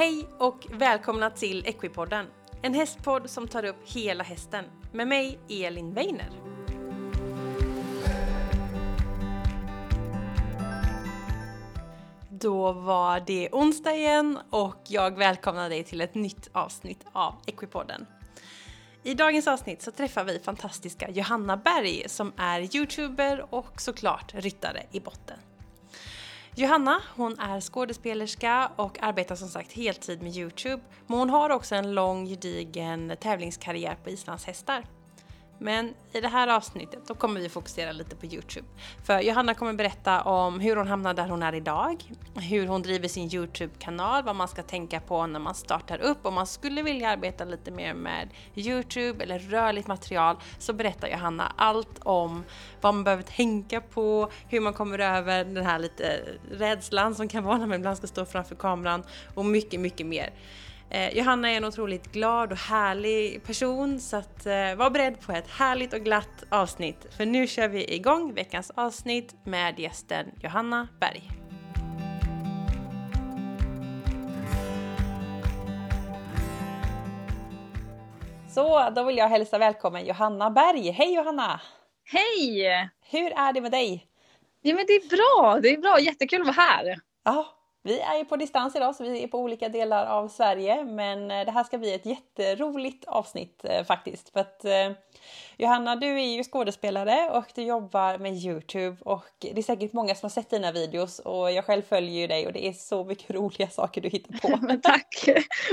Hej och välkomna till Equipodden. En hästpodd som tar upp hela hästen. Med mig, Elin Weiner. Då var det onsdag igen och jag välkomnar dig till ett nytt avsnitt av Equipodden. I dagens avsnitt så träffar vi fantastiska Johanna Berg som är youtuber och såklart ryttare i botten. Johanna, hon är skådespelerska och arbetar som sagt heltid med Youtube. Men hon har också en lång gedigen tävlingskarriär på islandshästar. Men i det här avsnittet då kommer vi fokusera lite på Youtube. För Johanna kommer berätta om hur hon hamnade där hon är idag, hur hon driver sin Youtube-kanal, vad man ska tänka på när man startar upp. Om man skulle vilja arbeta lite mer med Youtube eller rörligt material så berättar Johanna allt om vad man behöver tänka på, hur man kommer över den här lite rädslan som kan vara när man ibland ska stå framför kameran och mycket, mycket mer. Eh, Johanna är en otroligt glad och härlig person så att eh, var beredd på ett härligt och glatt avsnitt. För nu kör vi igång veckans avsnitt med gästen Johanna Berg. Så, då vill jag hälsa välkommen Johanna Berg. Hej Johanna! Hej! Hur är det med dig? Ja men det är bra, det är bra, jättekul att vara här. Ja, vi är ju på distans idag så vi är på olika delar av Sverige men eh, det här ska bli ett jätteroligt avsnitt eh, faktiskt. För att eh, Johanna, du är ju skådespelare och du jobbar med Youtube och det är säkert många som har sett dina videos och jag själv följer ju dig och det är så mycket roliga saker du hittar på. men tack!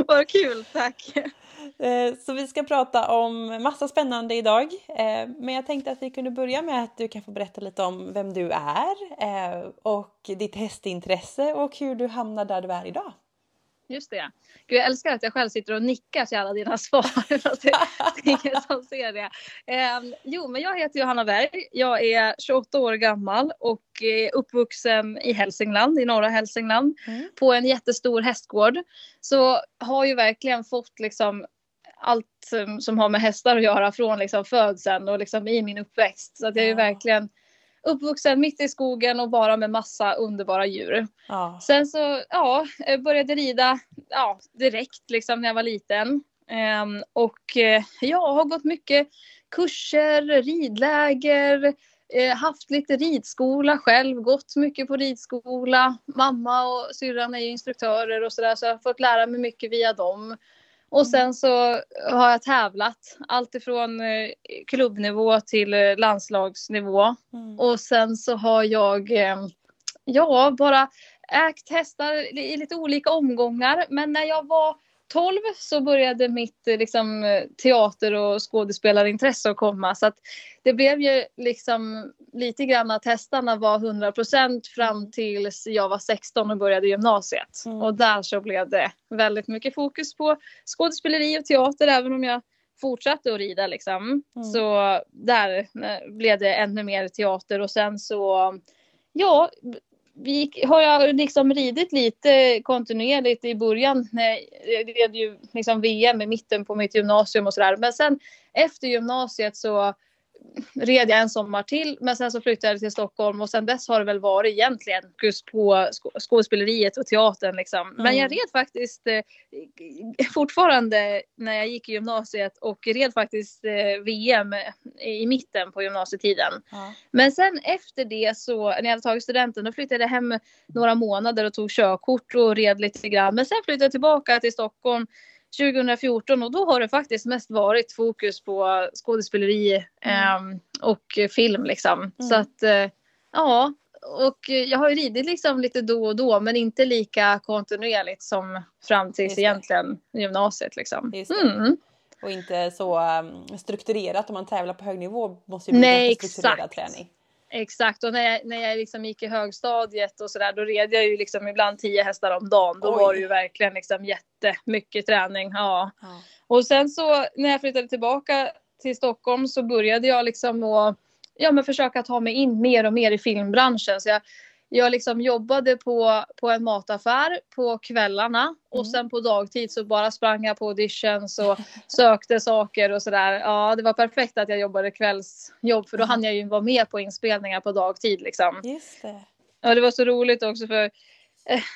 Vad kul, tack! Eh, så vi ska prata om massa spännande idag. Eh, men jag tänkte att vi kunde börja med att du kan få berätta lite om vem du är eh, och ditt hästintresse och hur du hamnar där du är idag. Just det. Gud, jag älskar att jag själv sitter och nickar till alla dina svar. Fast det är ingen som ser det. Eh, jo, men jag heter Johanna Berg. Jag är 28 år gammal och är uppvuxen i Hälsingland, i norra Hälsingland, mm. på en jättestor hästgård. Så har ju verkligen fått liksom allt som har med hästar att göra från liksom födseln och liksom i min uppväxt. Så att jag är verkligen uppvuxen mitt i skogen och bara med massa underbara djur. Ja. Sen så ja, började rida ja, direkt liksom när jag var liten. Um, och eh, jag har gått mycket kurser, ridläger, eh, haft lite ridskola själv, gått mycket på ridskola. Mamma och syrran är ju instruktörer och sådär så jag har fått lära mig mycket via dem. Och mm. sen så har jag tävlat allt ifrån eh, klubbnivå till eh, landslagsnivå. Mm. Och sen så har jag, eh, ja, bara ägt hästar i lite olika omgångar. Men när jag var 12 så började mitt liksom, teater och skådespelarintresse att komma. Så att det blev ju liksom lite grann att hästarna var 100% fram tills jag var 16 och började gymnasiet. Mm. Och där så blev det väldigt mycket fokus på skådespeleri och teater även om jag fortsatte att rida liksom. Mm. Så där eh, blev det ännu mer teater och sen så ja, vi har jag liksom ridit lite kontinuerligt i början. Jag red ju liksom VM i mitten på mitt gymnasium och sådär. Men sen efter gymnasiet så red jag en sommar till men sen så flyttade jag till Stockholm och sen dess har det väl varit egentligen just på skådespeleriet och teatern liksom. Men mm. jag red faktiskt eh, fortfarande när jag gick i gymnasiet och red faktiskt eh, VM i mitten på gymnasietiden. Mm. Men sen efter det så när jag hade tagit studenten då flyttade jag hem några månader och tog körkort och red lite grann. Men sen flyttade jag tillbaka till Stockholm 2014 och då har det faktiskt mest varit fokus på skådespeleri mm. eh, och film liksom. Mm. Så att eh, ja, och jag har ju ridit liksom lite då och då men inte lika kontinuerligt som fram tills egentligen gymnasiet liksom. Mm. Och inte så um, strukturerat om man tävlar på hög nivå måste ju bli Nej, strukturerad exakt. träning. Exakt och när jag, när jag liksom gick i högstadiet och sådär då red jag ju liksom ibland tio hästar om dagen. Då Oj. var det ju verkligen liksom jättemycket träning. Ja. ja. Och sen så när jag flyttade tillbaka till Stockholm så började jag liksom att ja, men försöka ta mig in mer och mer i filmbranschen. Så jag jag liksom jobbade på, på en mataffär på kvällarna och mm. sen på dagtid så bara sprang jag på auditions och sökte saker och sådär. Ja, det var perfekt att jag jobbade kvällsjobb för då mm. hann jag ju vara med på inspelningar på dagtid liksom. Just det. Ja, det var så roligt också för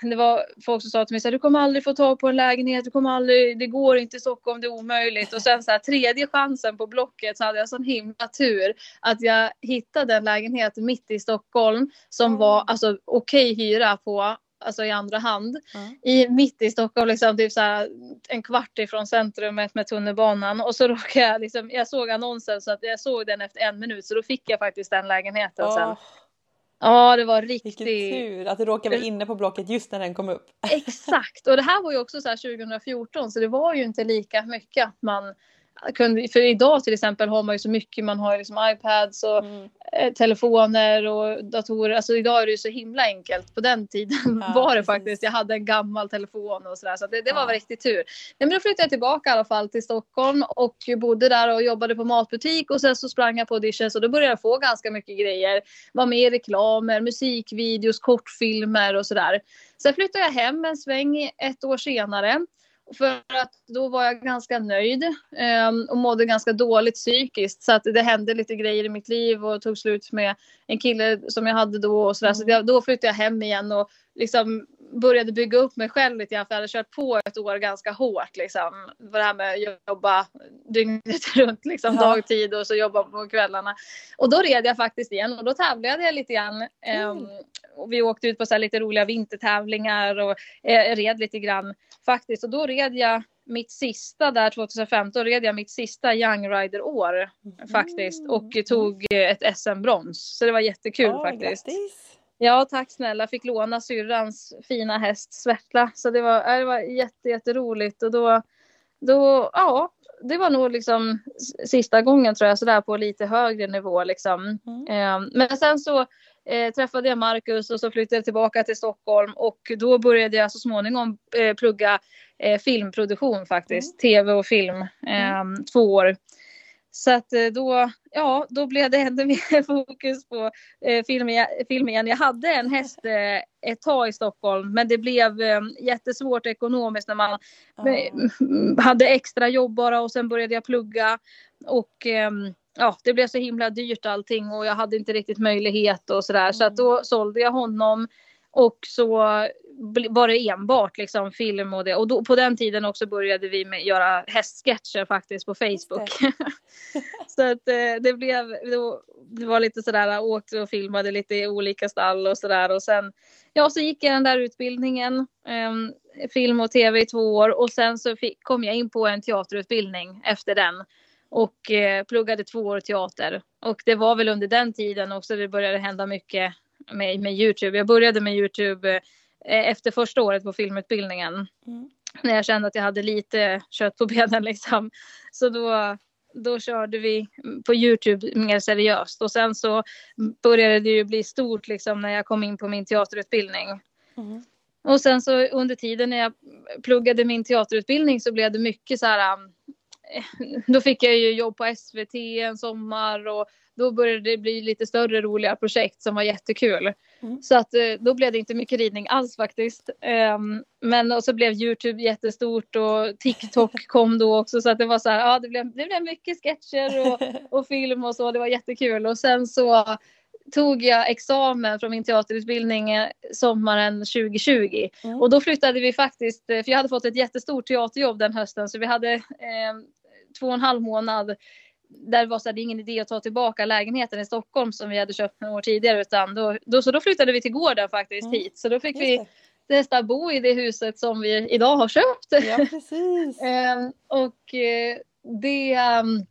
det var folk som sa till mig så här, du kommer aldrig få tag på en lägenhet, du kommer aldrig, det går inte i Stockholm, det är omöjligt. Och sen så här, tredje chansen på Blocket så hade jag sån himla tur att jag hittade en lägenhet mitt i Stockholm som Mm. var alltså okej hyra på alltså i andra hand. Mm. I, mitt i Stockholm, liksom, typ så här, en kvart ifrån centrumet med tunnelbanan. Och så råkade jag, liksom, jag såg annonsen så att jag såg den efter en minut så då fick jag faktiskt den lägenheten sen. Ja, det var vilken riktigt... tur att du råkade vara inne på Blocket just när den kom upp. Exakt, och det här var ju också så här 2014 så det var ju inte lika mycket att man kunde, för idag till exempel har man ju så mycket, man har liksom iPads och Mm. eh, telefoner och datorer. Alltså idag är det ju så himla enkelt. På den tiden Ja, var det faktiskt, jag hade en gammal telefon och sådär så det, det var Ja. riktigt tur. Men då flyttade jag tillbaka i alla fall till Stockholm och bodde där och jobbade på matbutik och sen så sprang jag på auditions och då började jag få ganska mycket grejer. Var med i reklamer, musikvideos, kortfilmer och sådär. Sen flyttade jag hem en sväng ett år senare. För att då var jag ganska nöjd eh, och mådde ganska dåligt psykiskt. Så att det hände lite grejer i mitt liv och tog slut med en kille som jag hade då. Och sådär. Så jag, då flyttade jag hem igen och liksom började bygga upp mig själv lite grann. För jag hade kört på ett år ganska hårt. Liksom. Det här med att jobba dygnet runt, liksom, Ja. dagtid och så jobba på kvällarna. Och då red jag faktiskt igen och då tävlade jag lite grann. Mm. Och vi åkte ut på så lite roliga vintertävlingar och eh, red lite grann faktiskt. Och då red jag mitt sista där 2015 red jag mitt sista Young Rider-år faktiskt och tog eh, ett SM-brons. Så det var jättekul Ja, faktiskt. Grattis! Ja, tack snälla. Fick låna syrrans fina häst Svetla. Så det var, äh, det var jätte, jätteroligt. Och då, då, ja, det var nog liksom sista gången tror jag sådär på lite högre nivå liksom. Mm. Eh, men sen så eh, träffade jag Marcus och så flyttade jag tillbaka till Stockholm och då började jag så småningom eh, plugga eh, filmproduktion faktiskt. Tv och film. Eh, Två år. Så att eh, då, ja, då blev det ännu mer fokus på eh, film, film igen. Jag hade en häst eh, ett tag i Stockholm men det blev eh, jättesvårt ekonomiskt när man. Mm, hade extra jobb bara och sen började jag plugga. Och ehm, ja, det blev så himla dyrt allting och jag hade inte riktigt möjlighet och sådär. Så att då sålde jag honom. Och så var det enbart liksom film och det. Och då, på den tiden också började vi med göra hästsketcher faktiskt på Facebook. så att eh, det blev, det var lite sådär, jag åkte och filmade lite i olika stall och sådär. Och sen, ja så gick jag den där utbildningen. ehm, film och tv i två år och sen så fick, kom jag in på en teaterutbildning efter den och eh, pluggade två år teater. Och det var väl under den tiden också det började hända mycket med, med Youtube. Jag började med Youtube eh, efter första året på filmutbildningen. Mm. När jag kände att jag hade lite kött på benen liksom. Så då, då körde vi på Youtube mer seriöst. Och sen så började det ju bli stort liksom när jag kom in på min teaterutbildning. Mm. Och sen så under tiden när jag pluggade min teaterutbildning så blev det mycket så här. Då fick jag ju jobb på SVT en sommar och då började det bli lite större roliga projekt som var jättekul. Mm. Så att eh, då blev det inte mycket ridning alls faktiskt. Ehm, Men och så blev Youtube jättestort och TikTok kom då också så att det var så här, ja det blev, det blev mycket sketcher och, och film och så, det var jättekul. Och sen så tog jag examen från min teaterutbildning eh, sommaren 2020. Mm. Och då flyttade vi faktiskt, eh, för jag hade fått ett jättestort teaterjobb den hösten så vi hade eh, två och en halv månad där var så här, det är ingen idé att ta tillbaka lägenheten i Stockholm som vi hade köpt några år tidigare utan då, då, så då flyttade vi till gården faktiskt Mm. hit. Så då fick Just vi det. testa bo i det huset som vi idag har köpt. Ja, precis. Ehm, och eh, det, ehm,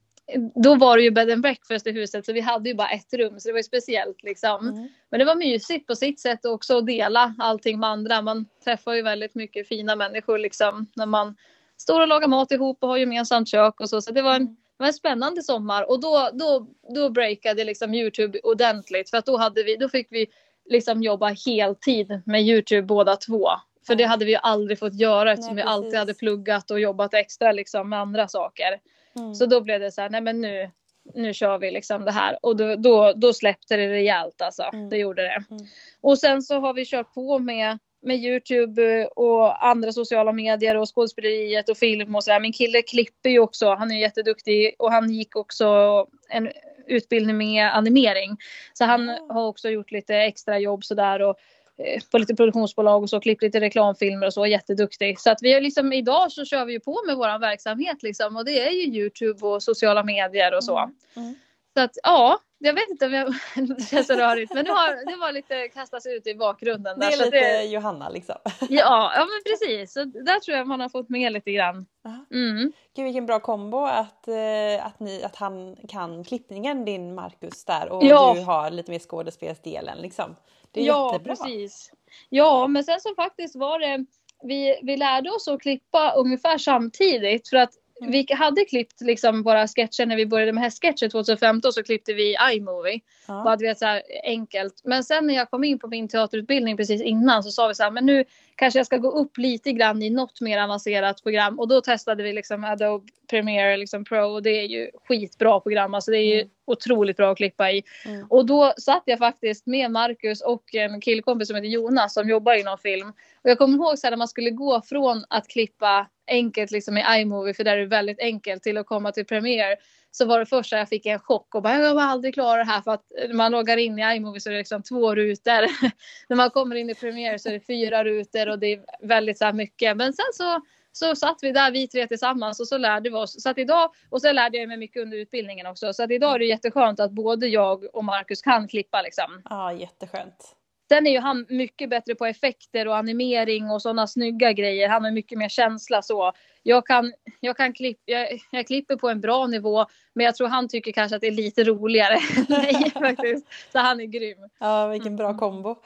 då var det ju bed and breakfast i huset så vi hade ju bara ett rum så det var ju speciellt liksom. Mm. Men det var mysigt på sitt sätt också att dela allting med andra. Man träffar ju väldigt mycket fina människor liksom när man står och lagar mat ihop och har gemensamt kök och så. Så det var en, det var en spännande sommar och då, då, då breakade liksom Youtube ordentligt för att då, hade vi, då fick vi liksom jobba heltid med Youtube båda två. För det hade vi ju aldrig fått göra eftersom Nej, vi alltid hade pluggat och jobbat extra liksom med andra saker. Mm. Så då blev det så här, nej men nu, nu kör vi liksom det här. Och då, då, då släppte det rejält alltså. Mm. Det gjorde det. Mm. Och sen så har vi kört på med, med Youtube och andra sociala medier och skådespeleriet och film och sådär. Min kille klipper ju också, han är jätteduktig och han gick också en utbildning med animering. Så han har också gjort lite extra jobb sådär och eh, på lite produktionsbolag och så, klippt lite reklamfilmer och så, jätteduktig. Så att vi är liksom, idag så kör vi ju på med vår verksamhet liksom och det är ju Youtube och sociala medier och så. Mm. Mm. Så att ja, jag vet inte om jag, det känns så rörigt men det, har, det var lite kastas ut i bakgrunden. Där, det är lite det, Johanna liksom. Ja, ja men precis. Så där tror jag man har fått med lite grann. Mm. Gud vilken bra kombo att, eh, att, ni, att han kan klippningen din Marcus där och Ja. du har lite mer skådespelsdelen liksom. Det är ja, jättebra. precis. Ja, men sen så faktiskt var det, vi, vi lärde oss att klippa ungefär samtidigt för att. Vi hade klippt liksom våra sketcher när vi började med hästsketcher 2015 så klippte vi iMovie. Ja. Bara du vet så här enkelt. Men sen när jag kom in på min teaterutbildning precis innan så sa vi så här, men nu kanske jag ska gå upp lite grann i något mer avancerat program. Och då testade vi liksom Adobe Premiere liksom Pro och det är ju skitbra program. Alltså det är ju Mm. otroligt bra att klippa i. Mm. Och då satt jag faktiskt med Marcus och en killkompis som heter Jonas som jobbar inom film. Och jag kommer ihåg så här när man skulle gå från att klippa enkelt liksom i iMovie för där är det väldigt enkelt till att komma till Premiere. Så var det första jag fick en chock och bara jag kommer aldrig klara det här för att när man loggar in i iMovie så är det liksom två rutor. när man kommer in i Premiere så är det fyra rutor och det är väldigt så här mycket. Men sen så så satt vi där vi tre tillsammans och så lärde vi oss. Så att idag, och så lärde jag mig mycket under utbildningen också. Så att idag är det jätteskönt att både jag och Marcus kan klippa liksom. ja, jätteskönt. Sen är ju han mycket bättre på effekter och animering och sådana snygga grejer. Han har mycket mer känsla så. Jag kan, jag kan klippa, jag, jag klipper på en bra nivå. Men jag tror han tycker kanske att det är lite roligare mig faktiskt. Så han är grym. Ja, vilken bra Mm. kombo.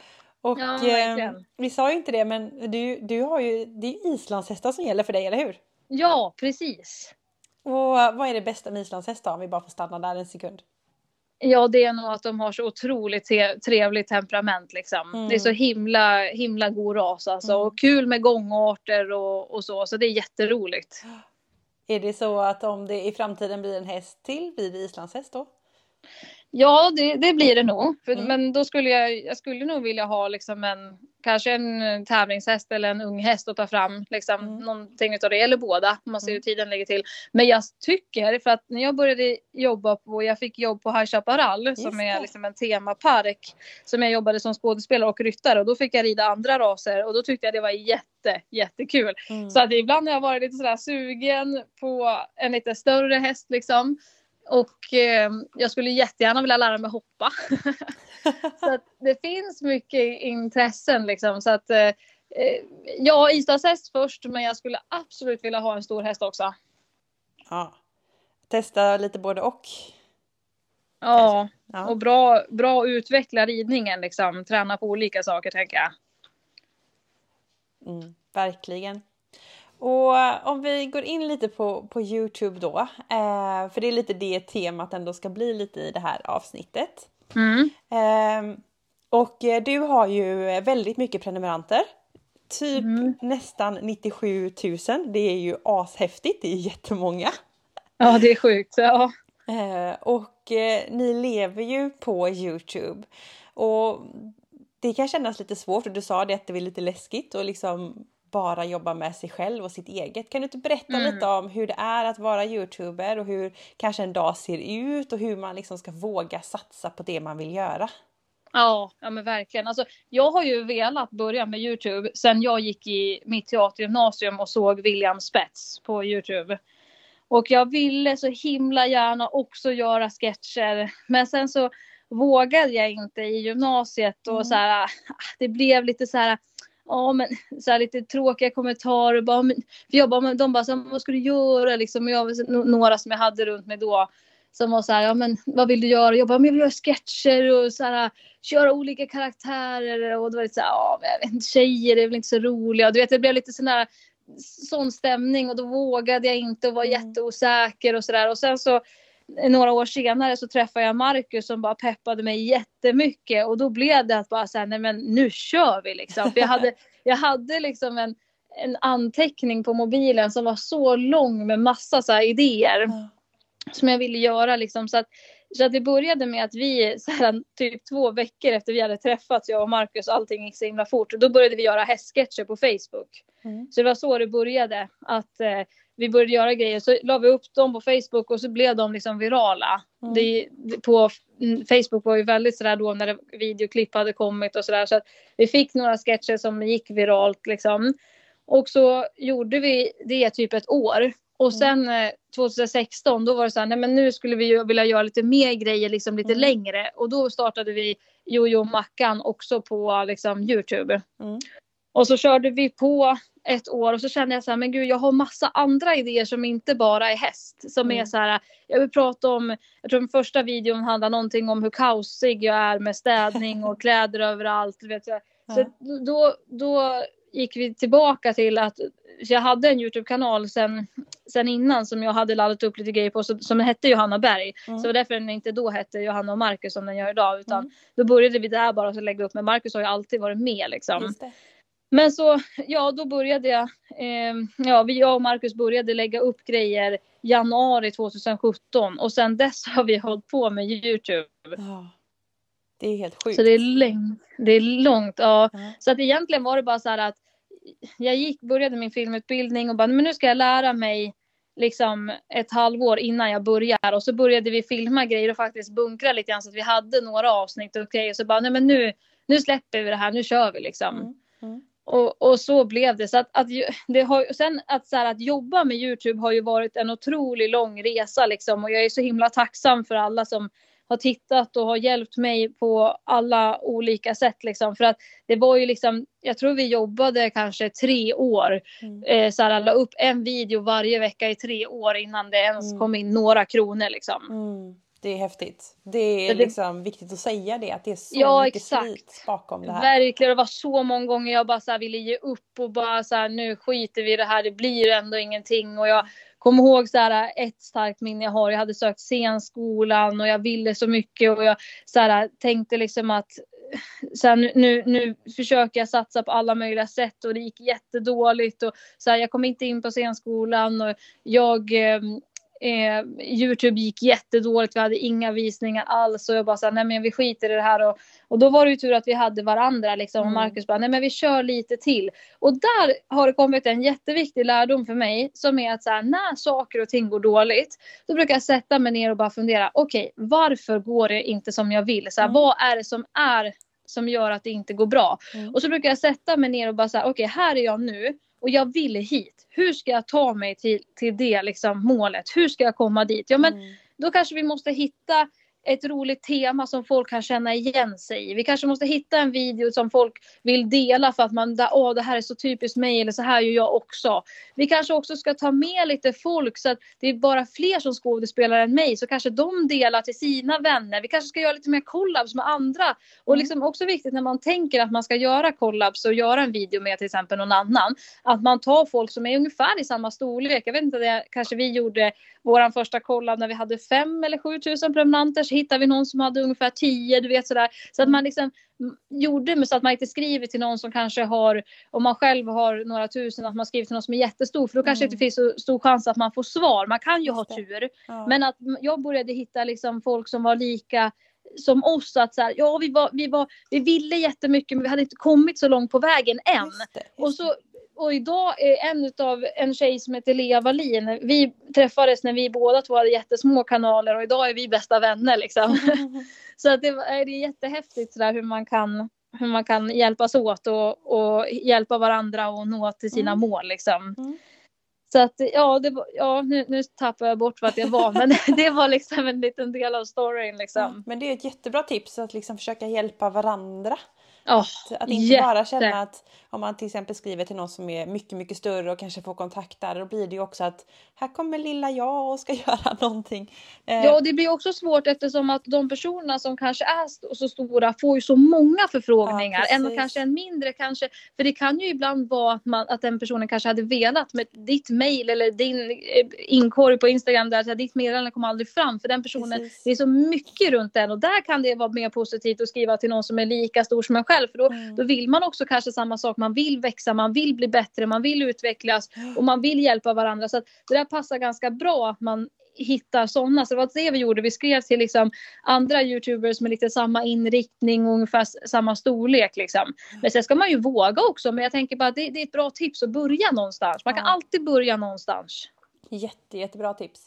Och Ja, eh, vi sa ju inte det men du, du har ju, det är ju islandshästar som gäller för dig, eller hur? Ja, precis. Och vad är det bästa med islandshästar om vi bara får stanna där en sekund? Ja, det är nog att de har så otroligt trevligt temperament liksom. Mm. Det är så himla, himla god ras alltså. Mm. Och kul med gångarter och, och så. Så det är jätteroligt. Är det så att om det i framtiden blir en häst till, blir det islandshäst då? Ja, det, det blir det nog. För, Mm. Men då skulle jag, jag skulle nog vilja ha liksom en, kanske en eh, tävlingshäst eller en ung häst att ta fram. Liksom, Mm. Någonting utav det, eller båda. Man ser Mm. hur tiden ligger till. Men jag tycker, för att när jag började jobba på, jag fick jobb på High Chaparral som är det. liksom en temapark. Som jag jobbade som skådespelare och ryttare och då fick jag rida andra raser och då tyckte jag det var jätte, jättekul. Mm. Så att ibland har jag varit lite sådär sugen på en lite större häst liksom. Och eh, jag skulle jättegärna vilja lära mig hoppa. så att det finns mycket intressen liksom. Så att eh, eh, ja, islandshäst först men jag skulle absolut vilja ha en stor häst också. Ja. Testa lite både och. Ja, Ja. och bra, bra utveckla ridningen liksom. Träna på olika saker tänker jag. Mm, verkligen. Och eh, om vi går in lite på, på Youtube då, eh, för det är lite det temat ändå ska bli lite i det här avsnittet. Mm. Eh, och du har ju väldigt mycket prenumeranter. Typ Mm. nästan 97 000. Det är ju ashäftigt, det är jättemånga. Ja, det är sjukt. Ja. Eh, och eh, ni lever ju på Youtube. Och det kan kännas lite svårt och du sa det att det är lite läskigt och liksom bara jobba med sig själv och sitt eget. Kan du inte berätta Mm. lite om hur det är att vara youtuber och hur kanske en dag ser ut och hur man liksom ska våga satsa på det man vill göra? Ja, ja men verkligen. Alltså, jag har ju velat börja med Youtube sen jag gick i mitt teatergymnasium och såg William Spets på Youtube. Och jag ville så himla gärna också göra sketcher. Men sen så vågade jag inte i gymnasiet och Mm. så här, ah, det blev lite så här, ja men så här lite tråkiga kommentarer. Bara, men, för jag bara, men de bara, så, här, vad ska du göra liksom? Och jag, några som jag hade runt mig då som var så här, ja men vad vill du göra? Jag bara, men jag vill göra sketcher och så här, köra olika karaktärer och det var lite så här, ja men jag vet inte, tjejer är väl inte så roliga. Du vet, det blev lite sån här sån stämning och då vågade jag inte och var Mm. jätteosäker och sådär. Och sen så några år senare så träffade jag Marcus som bara peppade mig jättemycket och då blev det att bara säga nej men nu kör vi liksom. För jag hade, jag hade liksom en, en anteckning på mobilen som var så lång med massa så idéer som jag ville göra liksom så att så att det började med att vi, så här, typ två veckor efter vi hade träffats, jag och Marcus, allting gick så himla fort. Då började vi göra hästsketcher på Facebook. Mm. Så det var så det började. Att eh, vi började göra grejer. Så la vi upp dem på Facebook och så blev de liksom virala. Mm. Det, på mm, Facebook var ju väldigt sådär då när det, videoklipp hade kommit och sådär. Så att vi fick några sketcher som gick viralt liksom. Och så gjorde vi det typ ett år. Och mm. sen mm. 2016 då var det så här, nej men nu skulle vi ju vilja göra lite mer grejer liksom lite mm. längre. Och då startade vi Jojo Mackan också på liksom Youtube. Mm. Och så körde vi på ett år och så kände jag så här, men gud jag har massa andra idéer som inte bara är häst. Som är mm. så här, jag vill prata om, jag tror den första videon handlar någonting om hur kaosig jag är med städning och kläder överallt. Vet jag. Så då, då gick vi tillbaka till att jag hade en Youtube-kanal sen, sen innan som jag hade laddat upp lite grejer på som, som hette Johanna Berg. Mm. Så det var därför den inte då hette Johanna och Marcus som den gör idag. Utan mm. då började vi där bara att lägga upp. Men Marcus har ju alltid varit med liksom. Men så, ja då började jag, eh, ja vi, jag och Marcus började lägga upp grejer januari 2017 och sen dess har vi hållit på med Youtube. Ja. Det är helt sjukt. Så det är, långt, det är långt, ja. Mm. Så att egentligen var det bara så här att jag gick, började min filmutbildning och bara, men nu ska jag lära mig liksom ett halvår innan jag börjar och så började vi filma grejer och faktiskt bunkra lite grann så att vi hade några avsnitt och grejer så bara, nej men nu, nu släpper vi det här, nu kör vi liksom. Mm. Och, och så blev det. Så att, att, det har, sen att, så här, att jobba med Youtube har ju varit en otroligt lång resa liksom och jag är så himla tacksam för alla som har tittat och har hjälpt mig på alla olika sätt liksom. För att det var ju liksom, jag tror vi jobbade kanske tre år. Mm. Eh, så här, la upp en video varje vecka i tre år innan det ens mm. kom in några kronor liksom. Mm. Det är häftigt. Det är det, liksom viktigt att säga det, att det är så ja, mycket exakt. slit bakom det här. Verkligen, det var så många gånger jag bara så ville ge upp och bara så här, nu skiter vi i det här, det blir ändå ingenting. Och jag kommer ihåg så här, ett starkt minne jag har, jag hade sökt scenskolan och jag ville så mycket och jag så här, tänkte liksom att så här, nu, nu försöker jag satsa på alla möjliga sätt och det gick jättedåligt och så här, jag kom inte in på scenskolan och jag eh, Eh, Youtube gick jättedåligt, vi hade inga visningar alls och jag bara sa nej men vi skiter i det här och, och då var det ju tur att vi hade varandra liksom och mm. Marcus bara nej men vi kör lite till. Och där har det kommit en jätteviktig lärdom för mig som är att så här, när saker och ting går dåligt då brukar jag sätta mig ner och bara fundera okej okay, varför går det inte som jag vill? Så här, mm. Vad är det som är som gör att det inte går bra? Mm. Och så brukar jag sätta mig ner och bara säga okej okay, här är jag nu och jag vill hit. Hur ska jag ta mig till, till det liksom, målet? Hur ska jag komma dit? Ja, men mm. då kanske vi måste hitta ett roligt tema som folk kan känna igen sig i. Vi kanske måste hitta en video som folk vill dela för att man, åh det här är så typiskt mig eller så här gör jag också. Vi kanske också ska ta med lite folk så att det är bara fler som skådespelar än mig så kanske de delar till sina vänner. Vi kanske ska göra lite mer collabs med andra. Och mm. liksom också viktigt när man tänker att man ska göra collabs och göra en video med till exempel någon annan. Att man tar folk som är ungefär i samma storlek. Jag vet inte, det kanske vi gjorde vår första collab när vi hade fem eller sju tusen prenumeranter hittade vi någon som hade ungefär tio, du vet sådär. Så att man liksom gjorde så att man inte skriver till någon som kanske har, om man själv har några tusen, att man skriver till någon som är jättestor. För då kanske mm. inte finns så stor chans att man får svar. Man kan ju ha tur. Ja. Men att jag började hitta liksom folk som var lika som oss att så här, ja vi var, vi var, vi ville jättemycket men vi hade inte kommit så långt på vägen än. Just det, just och så och idag är en av en tjej som heter Lea Wallin. Vi träffades när vi båda två hade jättesmå kanaler och idag är vi bästa vänner liksom. så att det, är, det är jättehäftigt sådär hur man kan hur man kan hjälpas åt och, och hjälpa varandra och nå till sina mm. mål liksom. Mm. Så att ja, det, ja nu, nu tappar jag bort vart jag var men det var liksom en liten del av storyn liksom. Men det är ett jättebra tips att liksom försöka hjälpa varandra. Oh, att, att inte jätte. bara känna att om man till exempel skriver till någon som är mycket, mycket större och kanske får kontakt där, då blir det ju också att här kommer lilla jag och ska göra någonting. Eh. Ja, det blir också svårt eftersom att de personerna som kanske är så stora får ju så många förfrågningar. Ja, än kanske en mindre kanske. För det kan ju ibland vara att, man, att den personen kanske hade velat med ditt mail eller din eh, inkorg på Instagram där att ditt meddelande kommer aldrig fram för den personen. Precis. Det är så mycket runt den och där kan det vara mer positivt att skriva till någon som är lika stor som en själv för då, mm. då vill man också kanske samma sak man vill växa, man vill bli bättre, man vill utvecklas och man vill hjälpa varandra. Så det där passar ganska bra att man hittar sådana. Så det var det vi gjorde. Vi skrev till liksom andra youtubers med lite samma inriktning och ungefär samma storlek. Liksom. Men sen ska man ju våga också. Men jag tänker bara det, det är ett bra tips att börja någonstans. Man kan alltid börja någonstans. Jätte, jättebra tips.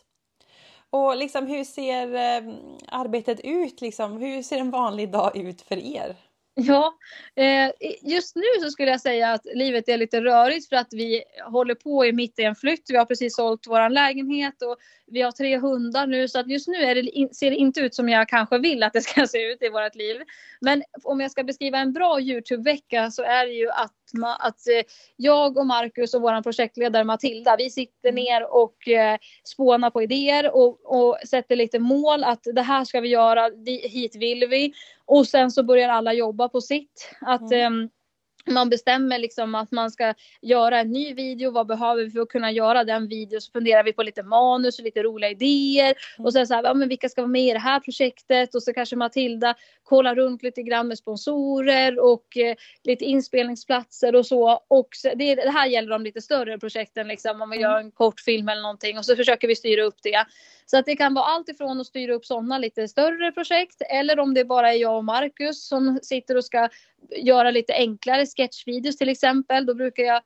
Och liksom, hur ser eh, arbetet ut? Liksom? Hur ser en vanlig dag ut för er? Ja, eh, just nu så skulle jag säga att livet är lite rörigt för att vi håller på i mitt i en flytt. Vi har precis sålt vår lägenhet och vi har tre hundar nu så att just nu det, ser det inte ut som jag kanske vill att det ska se ut i vårt liv. Men om jag ska beskriva en bra Youtube-vecka så är det ju att, att eh, jag och Marcus och vår projektledare Matilda, vi sitter mm. ner och eh, spånar på idéer och, och sätter lite mål att det här ska vi göra, hit vill vi. Och sen så börjar alla jobba på sitt. Att, mm. Man bestämmer liksom att man ska göra en ny video. Vad behöver vi för att kunna göra den videon? Så funderar vi på lite manus och lite roliga idéer. Mm. Och sen så här, ja, men vilka ska vara med i det här projektet? Och så kanske Matilda kollar runt lite grann med sponsorer och eh, lite inspelningsplatser och så. Och så, det, det, här gäller de lite större projekten, liksom om vi mm. gör en kortfilm eller någonting. Och så försöker vi styra upp det. Så att det kan vara allt ifrån att styra upp sådana lite större projekt eller om det bara är jag och Marcus som sitter och ska göra lite enklare sketchvideos till exempel. Då brukar jag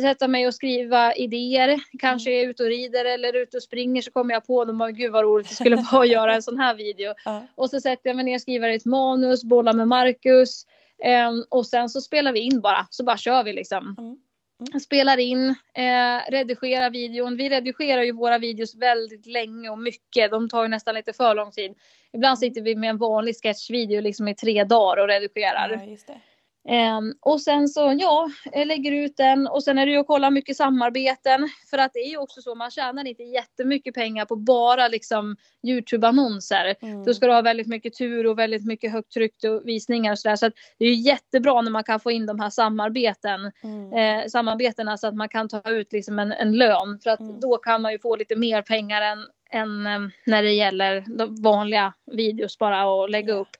sätta mig och skriva idéer. Kanske är jag ute och rider eller ute och springer så kommer jag på dem och gud vad roligt det skulle vara att göra en sån här video. Uh. Och så sätter jag mig ner och skriver ett manus, bollar med Marcus. Um, och sen så spelar vi in bara, så bara kör vi liksom. Mm. Mm. Spelar in, eh, redigerar videon. Vi redigerar ju våra videos väldigt länge och mycket. De tar ju nästan lite för lång tid. Ibland sitter vi med en vanlig sketchvideo liksom i tre dagar och redigerar. Ja, Um, och sen så, ja, jag lägger ut den och sen är det ju att kolla mycket samarbeten. För att det är ju också så, man tjänar inte jättemycket pengar på bara liksom Youtube-annonser. Mm. Då ska du ha väldigt mycket tur och väldigt mycket högt tryck och visningar och sådär. Så att det är ju jättebra när man kan få in de här samarbeten, mm. eh, samarbetena så att man kan ta ut liksom en, en lön. För att mm. då kan man ju få lite mer pengar än, än eh, när det gäller de vanliga videos bara att lägga upp.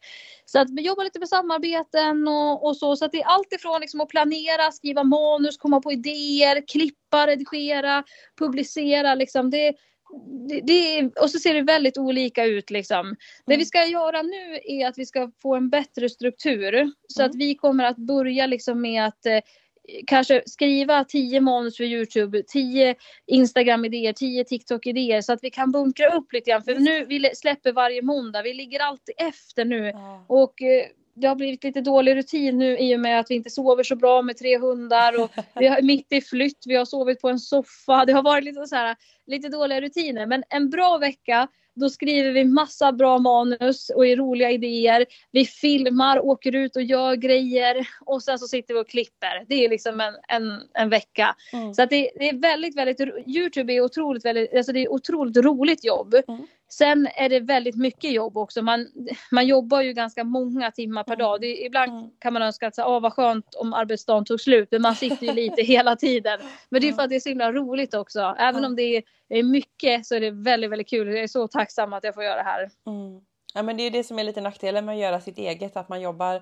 Så att vi jobbar lite med samarbeten och, och så. Så att det är allt ifrån liksom att planera, skriva manus, komma på idéer, klippa, redigera, publicera. Liksom. Det, det, det, och så ser det väldigt olika ut. Liksom. Mm. Det vi ska göra nu är att vi ska få en bättre struktur. Så mm. att vi kommer att börja liksom med att eh, kanske skriva tio manus för Youtube, tio Instagram-idéer, tio TikTok-idéer så att vi kan bunkra upp lite grann. För nu, vi släpper varje måndag, vi ligger alltid efter nu. Ja. Och eh, det har blivit lite dålig rutin nu i och med att vi inte sover så bra med tre hundar och vi är mitt i flytt, vi har sovit på en soffa. Det har varit lite så här, lite dåliga rutiner. Men en bra vecka då skriver vi massa bra manus och är roliga idéer. Vi filmar, åker ut och gör grejer och sen så sitter vi och klipper. Det är liksom en, en, en vecka. Mm. Så att det, det, är väldigt, väldigt, Youtube är otroligt, väldigt, alltså det är otroligt roligt jobb. Mm. Sen är det väldigt mycket jobb också. Man, man jobbar ju ganska många timmar per dag. Det, ibland mm. kan man önska att så, ah, vad skönt om arbetsdagen tog slut. Men man sitter ju lite hela tiden. Men det är för att det är så himla roligt också. Även om det är mycket så är det väldigt, väldigt kul. Jag är så tacksam att jag får göra det här. Mm. Ja men det är det som är lite nackdelen med att göra sitt eget. Att man jobbar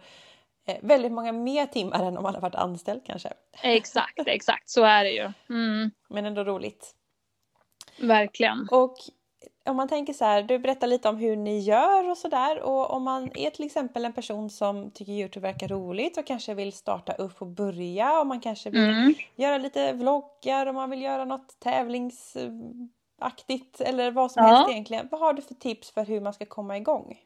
eh, väldigt många mer timmar än om man har varit anställd kanske. Exakt, exakt så är det ju. Mm. Men ändå roligt. Verkligen. Och om man tänker så här, du berättar lite om hur ni gör och sådär och om man är till exempel en person som tycker Youtube verkar roligt och kanske vill starta upp och börja och man kanske vill mm. göra lite vloggar och man vill göra något tävlingsaktigt eller vad som ja. helst egentligen. Vad har du för tips för hur man ska komma igång?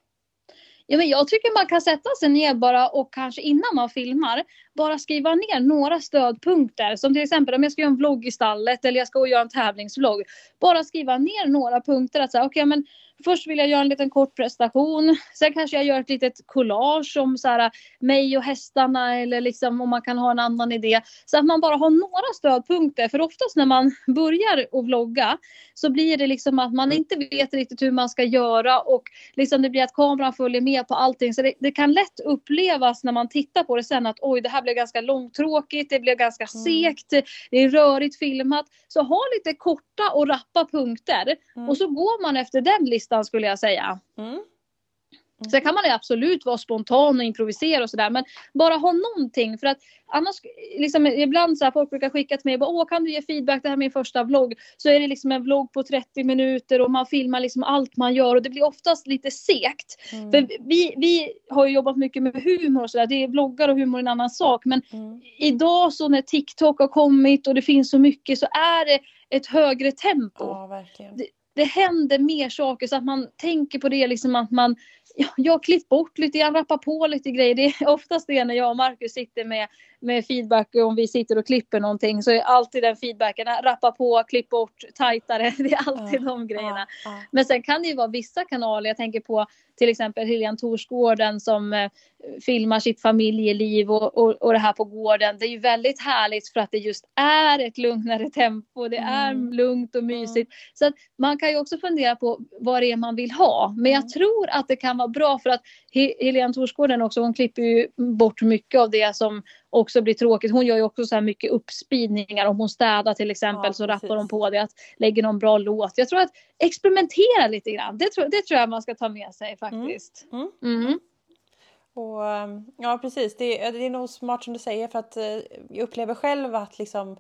Ja, men jag tycker man kan sätta sig ner bara och kanske innan man filmar bara skriva ner några stödpunkter. Som till exempel om jag ska göra en vlogg i stallet eller jag ska göra en tävlingsvlogg. Bara skriva ner några punkter. Att säga, okay, men Först vill jag göra en liten kort prestation. Sen kanske jag gör ett litet collage om så här, mig och hästarna eller liksom om man kan ha en annan idé. Så att man bara har några stödpunkter. För oftast när man börjar att vlogga så blir det liksom att man inte vet riktigt hur man ska göra och liksom det blir att kameran följer med på allting. Så det, det kan lätt upplevas när man tittar på det sen att oj, det här blev ganska långtråkigt, det blev ganska mm. segt, det är rörigt filmat. Så ha lite korta och rappa punkter mm. och så går man efter den listan listan skulle jag säga. Mm. Mm. Sen kan man absolut vara spontan och improvisera och sådär men bara ha någonting för att annars, liksom, ibland så här, folk brukar skicka till mig bara, åh kan du ge feedback, det här är min första vlogg. Så är det liksom en vlogg på 30 minuter och man filmar liksom allt man gör och det blir oftast lite segt. Mm. För vi, vi har ju jobbat mycket med humor och sådär, det är vloggar och humor en annan sak men mm. idag så när TikTok har kommit och det finns så mycket så är det ett högre tempo. Ja. Det, händer mer saker så att man tänker på det liksom att man ja, jag har klippt bort lite grann, rappar på lite grejer. Det är oftast det när jag och Marcus sitter med, med feedback om vi sitter och klipper någonting så är alltid den feedbacken, rappa på, klipp bort, tajtare. Det är alltid ja, de grejerna. Ja. Men sen kan det ju vara vissa kanaler, jag tänker på till exempel Helene Torsgården som eh, filmar sitt familjeliv och, och, och det här på gården. Det är ju väldigt härligt för att det just är ett lugnare tempo. Det är mm. lugnt och mysigt. Mm. Så att man kan ju också fundera på vad det är man vill ha. Men jag mm. tror att det kan vara bra för att Helene Torsgården också, hon klipper ju bort mycket av det som också blir tråkigt. Hon gör ju också så här mycket uppspidningar. Om hon städar till exempel ja, så rappar hon på det. Att lägger någon bra låt. Jag tror att experimentera lite grann. Det tror, det tror jag man ska ta med sig faktiskt. Mm. Mm. Mm. Och, ja precis, det, det är nog smart som du säger för att eh, jag upplever själv att liksom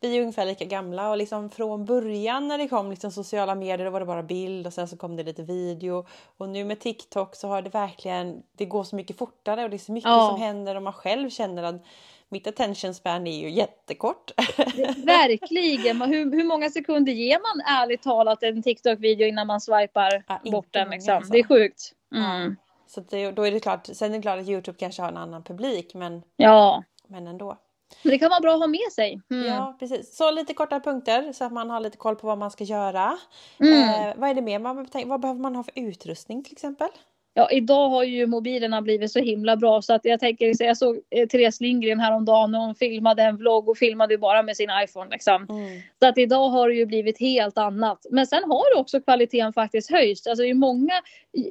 vi är ungefär lika gamla och liksom från början när det kom liksom sociala medier då var det bara bild och sen så kom det lite video och nu med TikTok så har det verkligen, det går så mycket fortare och det är så mycket ja. som händer och man själv känner att mitt attention span är ju jättekort. Verkligen! Hur, hur många sekunder ger man ärligt talat en TikTok-video innan man swipar ja, bort den? Liksom? Alltså. Det är sjukt. Mm. Så det, då är det klart, sen är det klart att Youtube kanske har en annan publik men, ja. men ändå. Men det kan vara bra att ha med sig. Mm. Ja, precis. Så lite korta punkter så att man har lite koll på vad man ska göra. Mm. Eh, vad är det mer man Vad behöver man ha för utrustning till exempel? Ja, idag har ju mobilerna blivit så himla bra så att jag tänker, jag såg eh, Therese Lindgren häromdagen och hon filmade en vlogg och filmade bara med sin iPhone liksom. Mm. Så att idag har det ju blivit helt annat. Men sen har också kvaliteten faktiskt höjts. Alltså det är många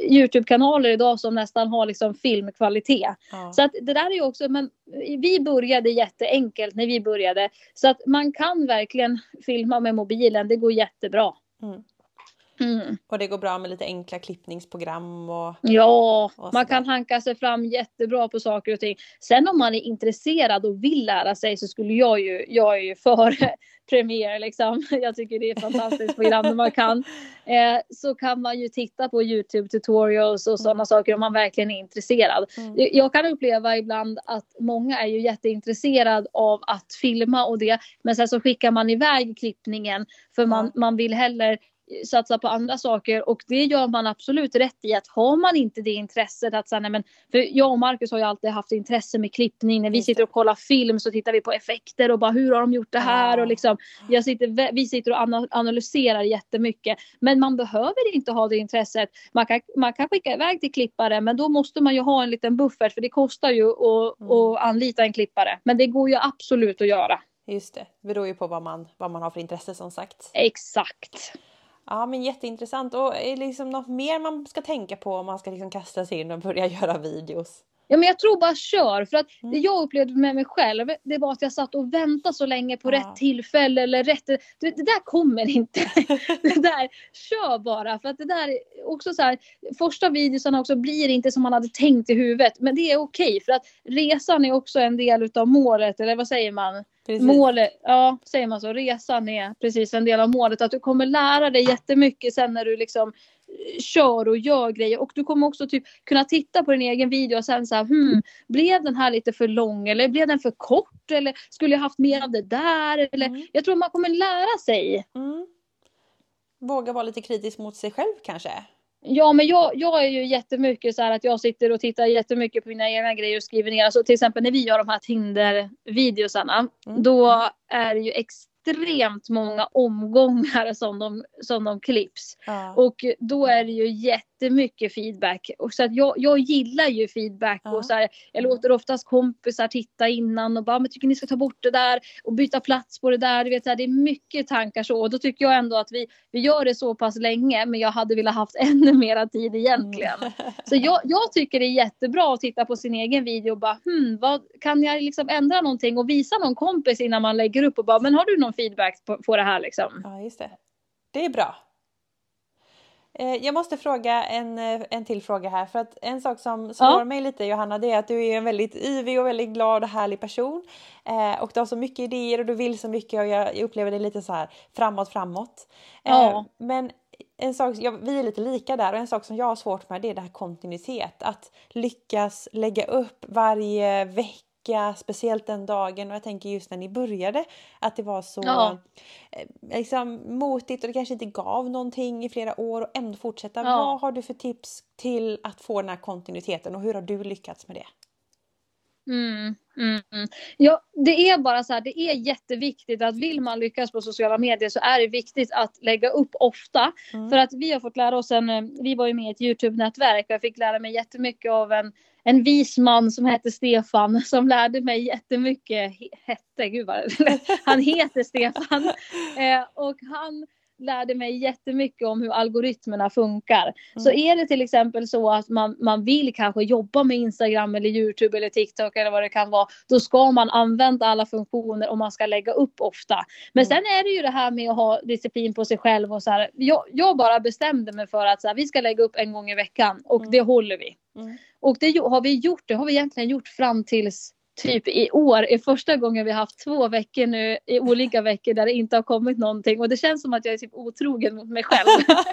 Youtube-kanaler idag som nästan har liksom filmkvalitet. Ja. Så att det där är ju också, men vi började jätteenkelt när vi började. Så att man kan verkligen filma med mobilen, det går jättebra. Mm. Mm. Och det går bra med lite enkla klippningsprogram och... Ja, och man kan hanka sig fram jättebra på saker och ting. Sen om man är intresserad och vill lära sig så skulle jag ju, jag är ju för Premiere liksom. Jag tycker det är ett fantastiskt program när man kan. Eh, så kan man ju titta på Youtube tutorials och sådana mm. saker om man verkligen är intresserad. Mm. Jag kan uppleva ibland att många är ju jätteintresserade av att filma och det. Men sen så skickar man iväg klippningen för man, man vill heller satsa på andra saker. Och det gör man absolut rätt i att har man inte det intresset att säga men för jag och Marcus har ju alltid haft intresse med klippning. När vi sitter och kollar film så tittar vi på effekter och bara hur har de gjort det här? Och liksom jag sitter, vi sitter och analyserar jättemycket. Men man behöver inte ha det intresset. Man kan, man kan skicka iväg till klippare men då måste man ju ha en liten buffert för det kostar ju att, mm. att anlita en klippare. Men det går ju absolut att göra. Just det, det beror ju på vad man, vad man har för intresse som sagt. Exakt. Ja men jätteintressant och är det liksom något mer man ska tänka på om man ska liksom kasta sig in och börja göra videos? Ja men jag tror bara kör för att mm. det jag upplevde med mig själv det var att jag satt och väntade så länge på ja. rätt tillfälle eller rätt. Det, det där kommer inte. det där, kör bara för att det där också så här första videosarna också blir inte som man hade tänkt i huvudet men det är okej okay, för att resan är också en del utav målet eller vad säger man? Precis. Målet, ja säger man så, resan är precis en del av målet. Att du kommer lära dig jättemycket sen när du liksom kör och gör grejer och du kommer också typ kunna titta på din egen video och sen så här, hmm, blev den här lite för lång eller blev den för kort eller skulle jag haft mer av det där eller mm. jag tror man kommer lära sig. Mm. Våga vara lite kritisk mot sig själv kanske? Ja, men jag, jag är ju jättemycket så här att jag sitter och tittar jättemycket på mina egna grejer och skriver ner. Alltså till exempel när vi gör de här Tinder-videosarna. Mm. Då är det ju extremt extremt många omgångar som de, som de klipps. Ja. Och då är det ju jättemycket feedback. Och så att jag, jag gillar ju feedback. Ja. Och så här, jag låter oftast kompisar titta innan och bara, men tycker ni ska ta bort det där och byta plats på det där. Du vet, så här, det är mycket tankar så. Och då tycker jag ändå att vi, vi gör det så pass länge, men jag hade velat haft ännu mera tid egentligen. Mm. Så jag, jag tycker det är jättebra att titta på sin egen video och bara, hmm, vad, kan jag liksom ändra någonting och visa någon kompis innan man lägger upp och bara, men har du någon feedback på, på det här liksom. Ja, just det. Det är bra. Eh, jag måste fråga en, eh, en till fråga här för att en sak som slår ja. mig lite Johanna det är att du är en väldigt yvig och väldigt glad och härlig person. Eh, och du har så mycket idéer och du vill så mycket och jag, upplever dig lite så här framåt framåt. ja. Men en sak, ja, vi är lite lika där och en sak som jag har svårt med det är det här kontinuitet. Att lyckas lägga upp varje vecka vecka, speciellt den dagen och jag tänker just när ni började att det var så Ja. eh, liksom, motigt och det kanske inte gav någonting i flera år och ändå fortsätta. Ja. Vad har du för tips till att få den här kontinuiteten och hur har du lyckats med det? Mm, mm, mm. Ja, det är bara så här, det är jätteviktigt att vill man lyckas på sociala medier så är det viktigt att lägga upp ofta. Mm. För att vi har fått lära oss en, eh, vi var ju med i ett Youtube-nätverk och jag fick lära mig jättemycket av en, en vis man som hette Stefan som lärde mig jättemycket, He- hette, gud vad, han heter Stefan. Eh, och han lärde mig jättemycket om hur algoritmerna funkar. Så är det till exempel så att man, man vill kanske jobba med Instagram eller Youtube eller TikTok eller vad det kan vara. Då ska man använda alla funktioner och man ska lägga upp ofta. Men Mm. sen är det ju det här med att ha disciplin på sig själv och så här. Jag, jag bara bestämde mig för att så här, vi ska lägga upp en gång i veckan och Mm. det håller vi. Och det har vi gjort, det har vi egentligen gjort fram tills typ i år är första gången vi har haft två veckor nu i olika veckor där det inte har kommit någonting och det känns som att jag är typ otrogen mot mig själv.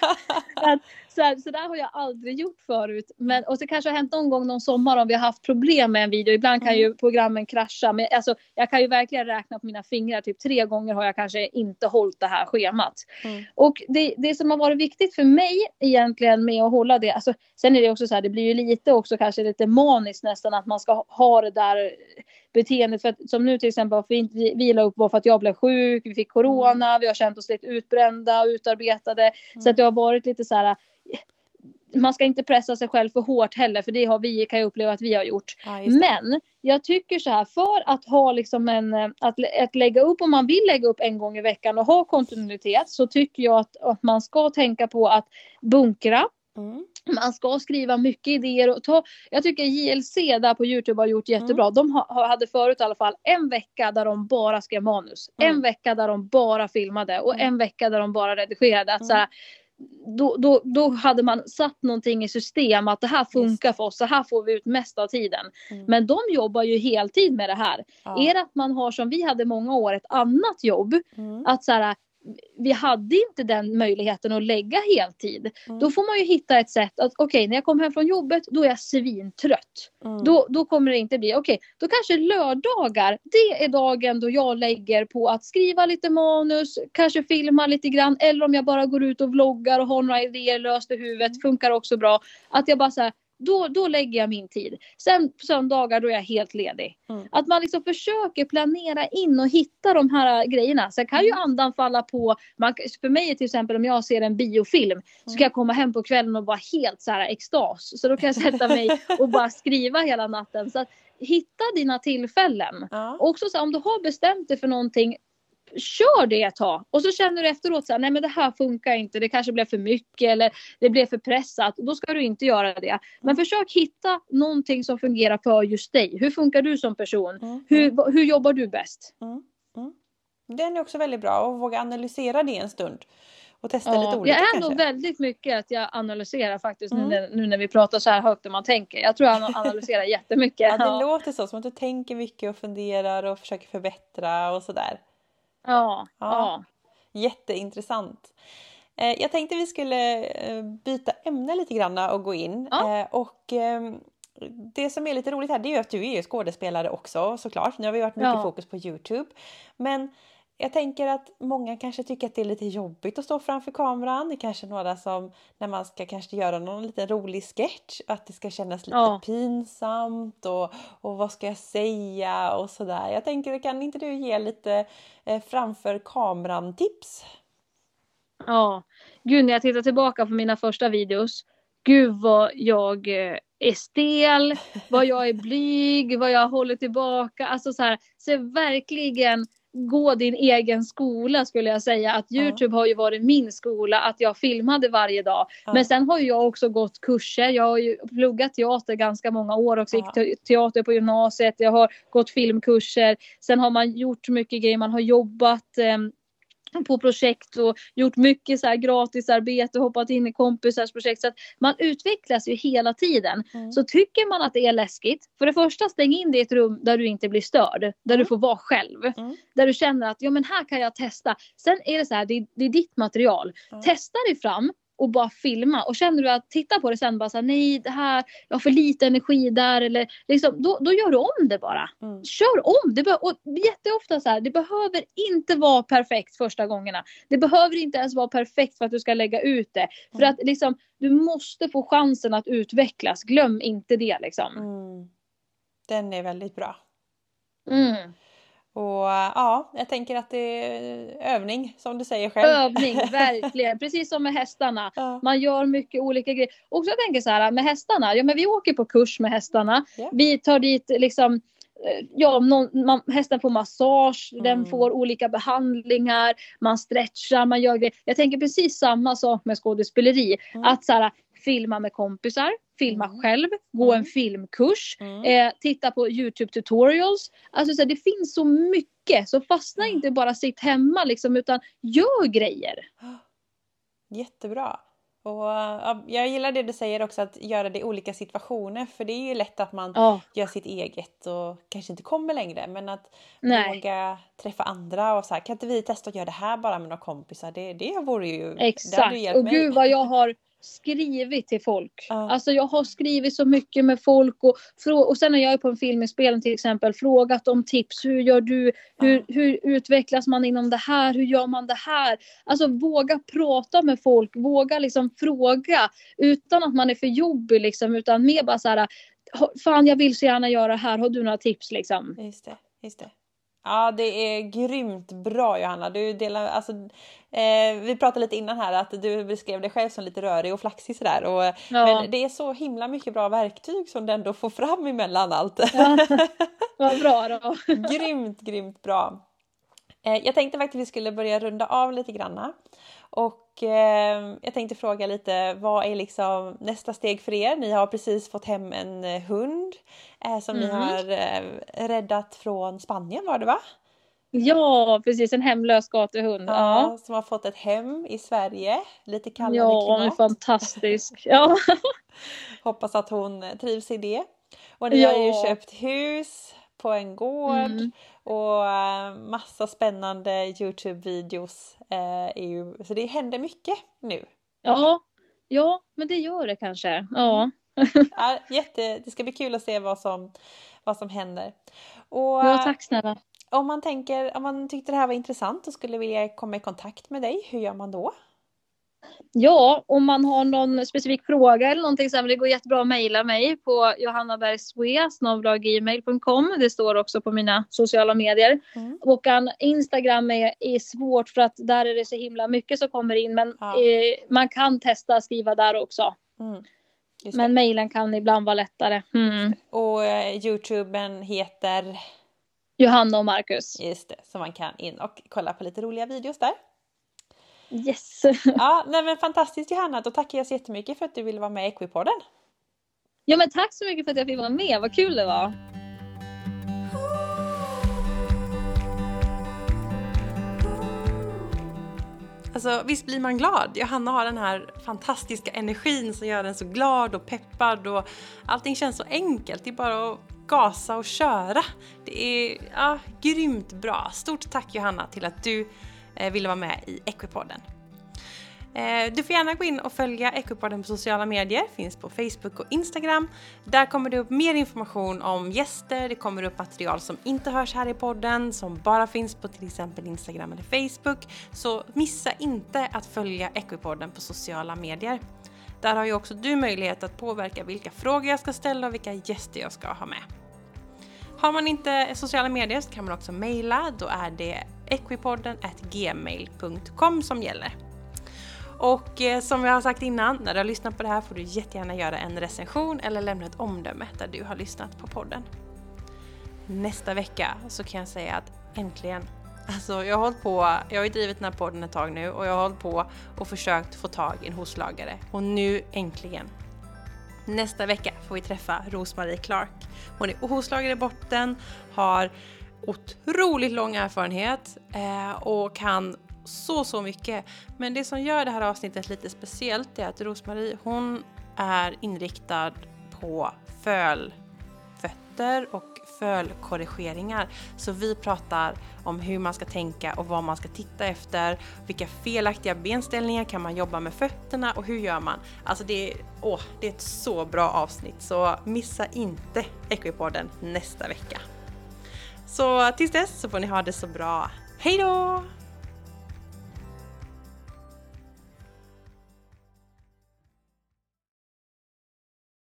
att, så, här, så där har jag aldrig gjort förut. Men, och så kanske har hänt någon gång någon sommar om vi har haft problem med en video. Ibland kan Mm. ju programmen krascha. Men alltså, jag kan ju verkligen räkna på mina fingrar. Typ tre gånger har jag kanske inte hållit det här schemat. Mm. Och det, det som har varit viktigt för mig egentligen med att hålla det. Alltså, sen är det också så här, det blir ju lite också kanske lite maniskt nästan att man ska ha det där beteendet. För att, som nu till exempel varför vi inte vi- vi la upp var för att jag blev sjuk, vi fick corona, vi har känt oss lite utbrända och utarbetade. Så att det har varit lite så här. Man ska inte pressa sig själv för hårt heller för det har vi, kan jag uppleva att vi har gjort. Ja. Men jag tycker så här för att ha liksom en, att, att lägga upp om man vill lägga upp en gång i veckan och ha kontinuitet så tycker jag att, att man ska tänka på att bunkra. Mm. Man ska skriva mycket idéer och ta, jag tycker JLC där på Youtube har gjort jättebra. Mm. De ha, ha- hade förut i alla fall en vecka där de bara skrev manus. Mm. En vecka där de bara filmade och Mm. en vecka där de bara redigerade. Att Mm. så här, då, då, då hade man satt någonting i system att det här funkar för oss, så här får vi ut mest av tiden. Mm. Men de jobbar ju heltid med det här. Ja. Är det att man har som vi hade många år ett annat jobb, Mm. att så här, vi hade inte den möjligheten att lägga heltid. Mm. Då får man ju hitta ett sätt att okej, när jag kommer hem från jobbet, då är jag svintrött. Mm. Då, då kommer det inte bli, okej, då kanske lördagar, det är dagen då jag lägger på att skriva lite manus, kanske filma lite grann, eller om jag bara går ut och vloggar och har några idéer löst i huvudet, funkar också bra. Att jag bara så här, då, då lägger jag min tid. Sen på söndagar då är jag helt ledig. Mm. Att man liksom försöker planera in och hitta de här grejerna. Sen kan ju Mm. andan falla på, man, för mig till exempel om jag ser en biofilm så Mm. kan jag komma hem på kvällen och vara helt så här extas. Så då kan jag sätta mig och bara skriva hela natten. Så att hitta dina tillfällen. Ja. Också så här, om du har bestämt dig för någonting Kör det ett tag och så känner du efteråt så här, nej men det här funkar inte, det kanske blev för mycket eller det blev för pressat. Då ska du inte göra det. Men försök hitta någonting som fungerar för just dig. Hur funkar du som person? Mm. Hur, hur jobbar du bäst? Mm. Mm. Den är också väldigt bra att våga analysera det en stund. Och testa lite Ja, olika jag är kanske. nog väldigt mycket att jag analyserar faktiskt Mm. nu, när, nu när vi pratar så här högt och man tänker. Jag tror jag analyserar jättemycket. Ja, det Ja, låter så, som att du tänker mycket och funderar och försöker förbättra och sådär. Ja, Ja. Jätteintressant. Eh, Jag tänkte vi skulle eh, byta ämne lite grann och gå in. Ja. Eh, Och ehm, det som är lite roligt här det är ju att du är ju skådespelare också såklart. Nu har vi varit mycket Ja. fokus på Youtube. Men jag tänker att många kanske tycker att det är lite jobbigt att stå framför kameran. Det är kanske några som när man ska kanske göra någon liten rolig sketch att det ska kännas lite Ja. pinsamt och, och vad ska jag säga och sådär. Jag tänker kan inte du ge lite eh, framför kameran tips? Ja, gud när jag tittar tillbaka på mina första videos. Gud vad jag eh, är stel, vad jag är blyg, vad jag håller tillbaka. Alltså så här, så verkligen gå din egen skola skulle jag säga. Att. Youtube har ju varit min skola, att jag filmade varje dag. Men sen har jag också gått kurser. Jag har ju pluggat teater ganska många år. Ja. Gick te- teater på gymnasiet. Jag har gått filmkurser. Sen har man gjort mycket grejer. Man har jobbat ehm, på projekt och gjort mycket så här gratisarbete, hoppat in i kompisars projekt. Så att man utvecklas ju hela tiden. Mm. Så tycker man att det är läskigt, för det första stäng in dig i ett rum där du inte blir störd. Där Mm. du får vara själv. Mm. Där du känner att ja men här kan jag testa. Sen är det så här, det, det är ditt material. Ja. Testa dig fram. Och bara filma. Och känner du att titta på det sen bara så här, nej det här, jag har för lite energi där eller liksom, då, då gör du om det bara. Mm. Kör om! Det och jätteofta så här, det behöver inte vara perfekt första gångerna. Det behöver inte ens vara perfekt för att du ska lägga ut det. För Mm. att liksom, du måste få chansen att utvecklas. Glöm inte det liksom. Mm. Den är väldigt bra. Och ja, jag tänker att det är övning som du säger själv. Övning, verkligen. Precis som med hästarna. Ja. Man gör mycket olika grejer. Och så tänker så här med hästarna. Ja men vi åker på kurs med hästarna. Ja. Vi tar dit liksom eh, Ja, någon, man, hästen får massage, den Mm. får olika behandlingar, man stretchar, man gör grejer. Jag tänker precis samma sak med skådespeleri. Mm. Att så här, filma med kompisar, filma Mm. själv, gå en Mm. filmkurs, Mm. eh, titta på Youtube tutorials. Alltså så här, det finns så mycket, så fastna inte bara sitt hemma liksom, utan gör grejer. Jättebra. Och ja, jag gillar det du säger också att göra det i olika situationer för det är ju lätt att man Ja, gör sitt eget och kanske inte kommer längre men att nej. våga träffa andra och så här, kan inte vi testa att göra det här bara med några kompisar? Det, det vore ju... det hade ju Exakt. hjälpt Och mig. gud vad jag har skrivit till folk. Ja. Alltså jag har skrivit så mycket med folk och, och sen när jag är på en filminspelning till exempel frågat om tips. Hur gör du? Hur, hur utvecklas man inom det här? Hur gör man det här? Alltså våga prata med folk, våga liksom fråga utan att man är för jobbig liksom utan mer bara så här "Ha- Fan jag vill så gärna göra det här, har du några tips liksom? Just det, just det. Ja, det är grymt bra Johanna. Du delar, alltså, eh, vi pratade lite innan här att du beskrev dig själv som lite rörig och flaxig sådär. Och, Ja. Men det är så himla mycket bra verktyg som du ändå får fram emellan allt. Ja. Vad bra då. grymt, grymt bra. Eh, jag tänkte faktiskt att vi skulle börja runda av lite granna. Och eh, jag tänkte fråga lite, vad är liksom nästa steg för er? Ni har precis fått hem en eh, hund eh, som ni Mm. har eh, räddat från Spanien var det va? Ja precis, en hemlös gatuhund. Ja. Som har fått ett hem i Sverige, lite kallare Ja, hon är klimat. fantastisk. Ja. Hoppas att hon trivs i det. Och ni har ju Ja. köpt hus på en gård Mm. och eh, massa spännande Youtube-videos. Eh, så det händer mycket nu. ja, ja, men det gör det kanske. Ja, Ja, jätte, det ska bli kul att se vad som, vad som händer. Och ja tack snälla. om man tänker, om man tyckte det här var intressant och skulle vilja komma i kontakt med dig, hur gör man då? Ja, om man har någon specifik fråga eller någonting så här, det går jättebra att mejla mig på johannabergswe.gmail.com. Det står också på mina sociala medier. Mm. Och en Instagram är, är svårt för att där är det så himla mycket som kommer in. Men Ja. eh, man kan testa att skriva där också. Mm. Men mejlen kan ibland vara lättare. Mm. Och eh, Youtuben heter, Johanna och Marcus. just det, så man kan in och kolla på lite roliga videos där. Yes. Ja, nej men fantastiskt Johanna, då tackar jag så jättemycket för att du ville vara med i Equipodden. Ja men tack så mycket för att jag fick vara med, vad kul det var. Alltså visst blir man glad? Johanna har den här fantastiska energin som gör en så glad och peppad och allting känns så enkelt. Det är bara att gasa och köra. Det är ja, grymt bra. Stort tack Johanna till att du Eh, ville vara med i Equipodden. Eh, du får gärna gå in och följa Equipodden på sociala medier, finns på Facebook och Instagram. Där kommer det upp mer information om gäster, det kommer upp material som inte hörs här i podden, som bara finns på till exempel Instagram eller Facebook. Så missa inte att följa Equipodden på sociala medier. Där har ju också du möjlighet att påverka vilka frågor jag ska ställa och vilka gäster jag ska ha med. Har man inte sociala medier så kan man också mejla, då är det equipodden gmail.com som gäller. Och eh, som jag har sagt innan, när du har lyssnat på det här får du jättegärna göra en recension eller lämna ett omdöme där du har lyssnat på podden. Nästa vecka så kan jag säga att äntligen, alltså jag har hållit på, jag har ju drivit den här podden ett tag nu och jag har hållit på och försökt få tag i en hovslagare och nu äntligen. Nästa vecka får vi träffa Rosmarie Clark. Hon är hovslagare i botten, har otroligt lång erfarenhet eh, och kan så, så mycket. Men det som gör det här avsnittet lite speciellt är att Rosmarie, hon är inriktad på fölfötter och fölkorrigeringar. Så vi pratar om hur man ska tänka och vad man ska titta efter. Vilka felaktiga benställningar kan man jobba med fötterna och hur gör man? Alltså det är, åh, det är ett så bra avsnitt så missa inte Equipodden nästa vecka. Så tills dess så får ni ha det så bra. Hej då!